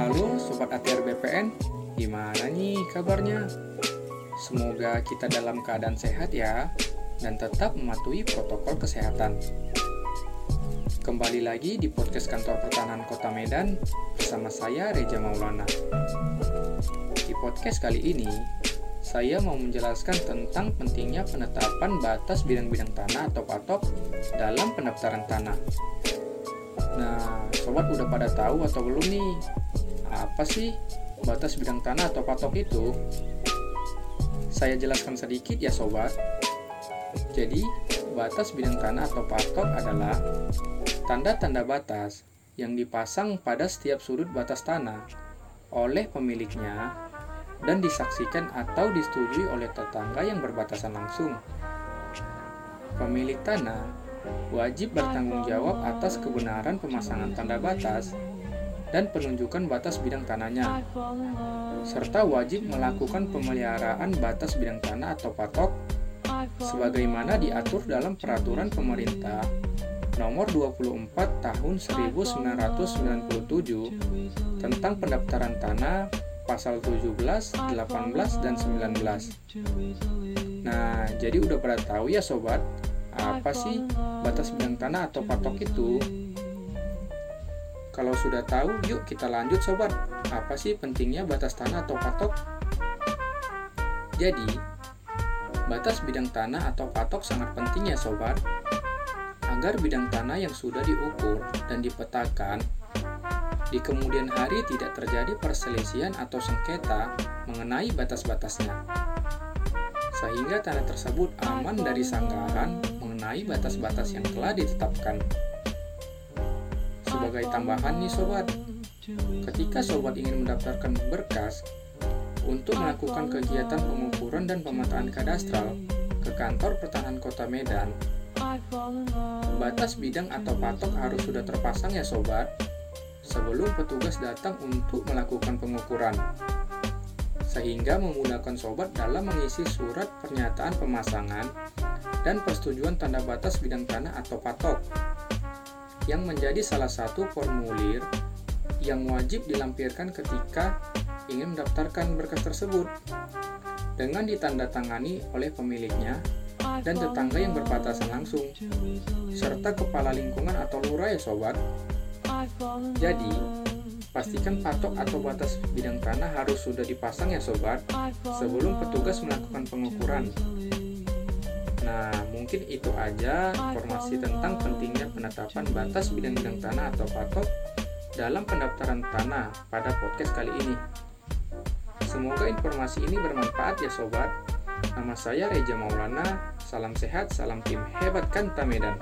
Halo Sobat ATR BPN, gimana nih kabarnya? Semoga kita dalam keadaan sehat ya, dan tetap mematuhi protokol kesehatan. Kembali lagi di podcast kantor pertahanan kota Medan bersama saya Reja Maulana. Di podcast kali ini, saya mau menjelaskan tentang pentingnya penetapan batas bidang-bidang tanah atau patok dalam pendaftaran tanah. Nah, sobat udah pada tahu atau belum nih? Apa sih batas bidang tanah atau patok itu? Saya jelaskan sedikit ya sobat. Jadi, batas bidang tanah atau patok adalah tanda-tanda batas yang dipasang pada setiap sudut batas tanah oleh pemiliknya dan disaksikan atau disetujui oleh tetangga yang berbatasan langsung. Pemilik tanah wajib bertanggung jawab atas kebenaran pemasangan tanda batas dan penunjukan batas bidang tanahnya, serta wajib melakukan pemeliharaan batas bidang tanah atau patok sebagaimana diatur dalam peraturan pemerintah nomor 24 tahun 1997 tentang pendaftaran tanah pasal 17, 18, dan 19. Nah, jadi udah pada tahu ya sobat, apa sih batas bidang tanah atau patok itu? Kalau sudah tahu, yuk kita lanjut sobat. Apa sih pentingnya batas tanah atau patok? Jadi, batas bidang tanah atau patok sangat penting ya sobat. Agar bidang tanah yang sudah diukur dan dipetakan di kemudian hari tidak terjadi perselisihan atau sengketa mengenai batas-batasnya. Sehingga tanah tersebut aman dari sanggahan mengenai batas-batas yang telah ditetapkan. Sebagai tambahan nih sobat, ketika sobat ingin mendaftarkan berkas untuk melakukan kegiatan pengukuran dan pemetaan kadastral ke kantor pertahanan kota Medan, batas bidang atau patok harus sudah terpasang ya sobat, sebelum petugas datang untuk melakukan pengukuran. Sehingga memudahkan sobat dalam mengisi surat pernyataan pemasangan dan persetujuan tanda batas bidang tanah atau patok yang menjadi salah satu formulir yang wajib dilampirkan ketika ingin mendaftarkan berkas tersebut dengan ditandatangani oleh pemiliknya dan tetangga yang berbatasan langsung serta kepala lingkungan atau lurah ya sobat. Jadi, pastikan patok atau batas bidang tanah harus sudah dipasang ya sobat sebelum petugas melakukan pengukuran. Mungkin itu aja informasi tentang pentingnya penetapan batas bidang-bidang tanah atau patok dalam pendaftaran tanah pada podcast kali ini. Semoga informasi ini bermanfaat ya sobat. Nama saya Reja Maulana, salam sehat, salam tim hebat Kanta Medan.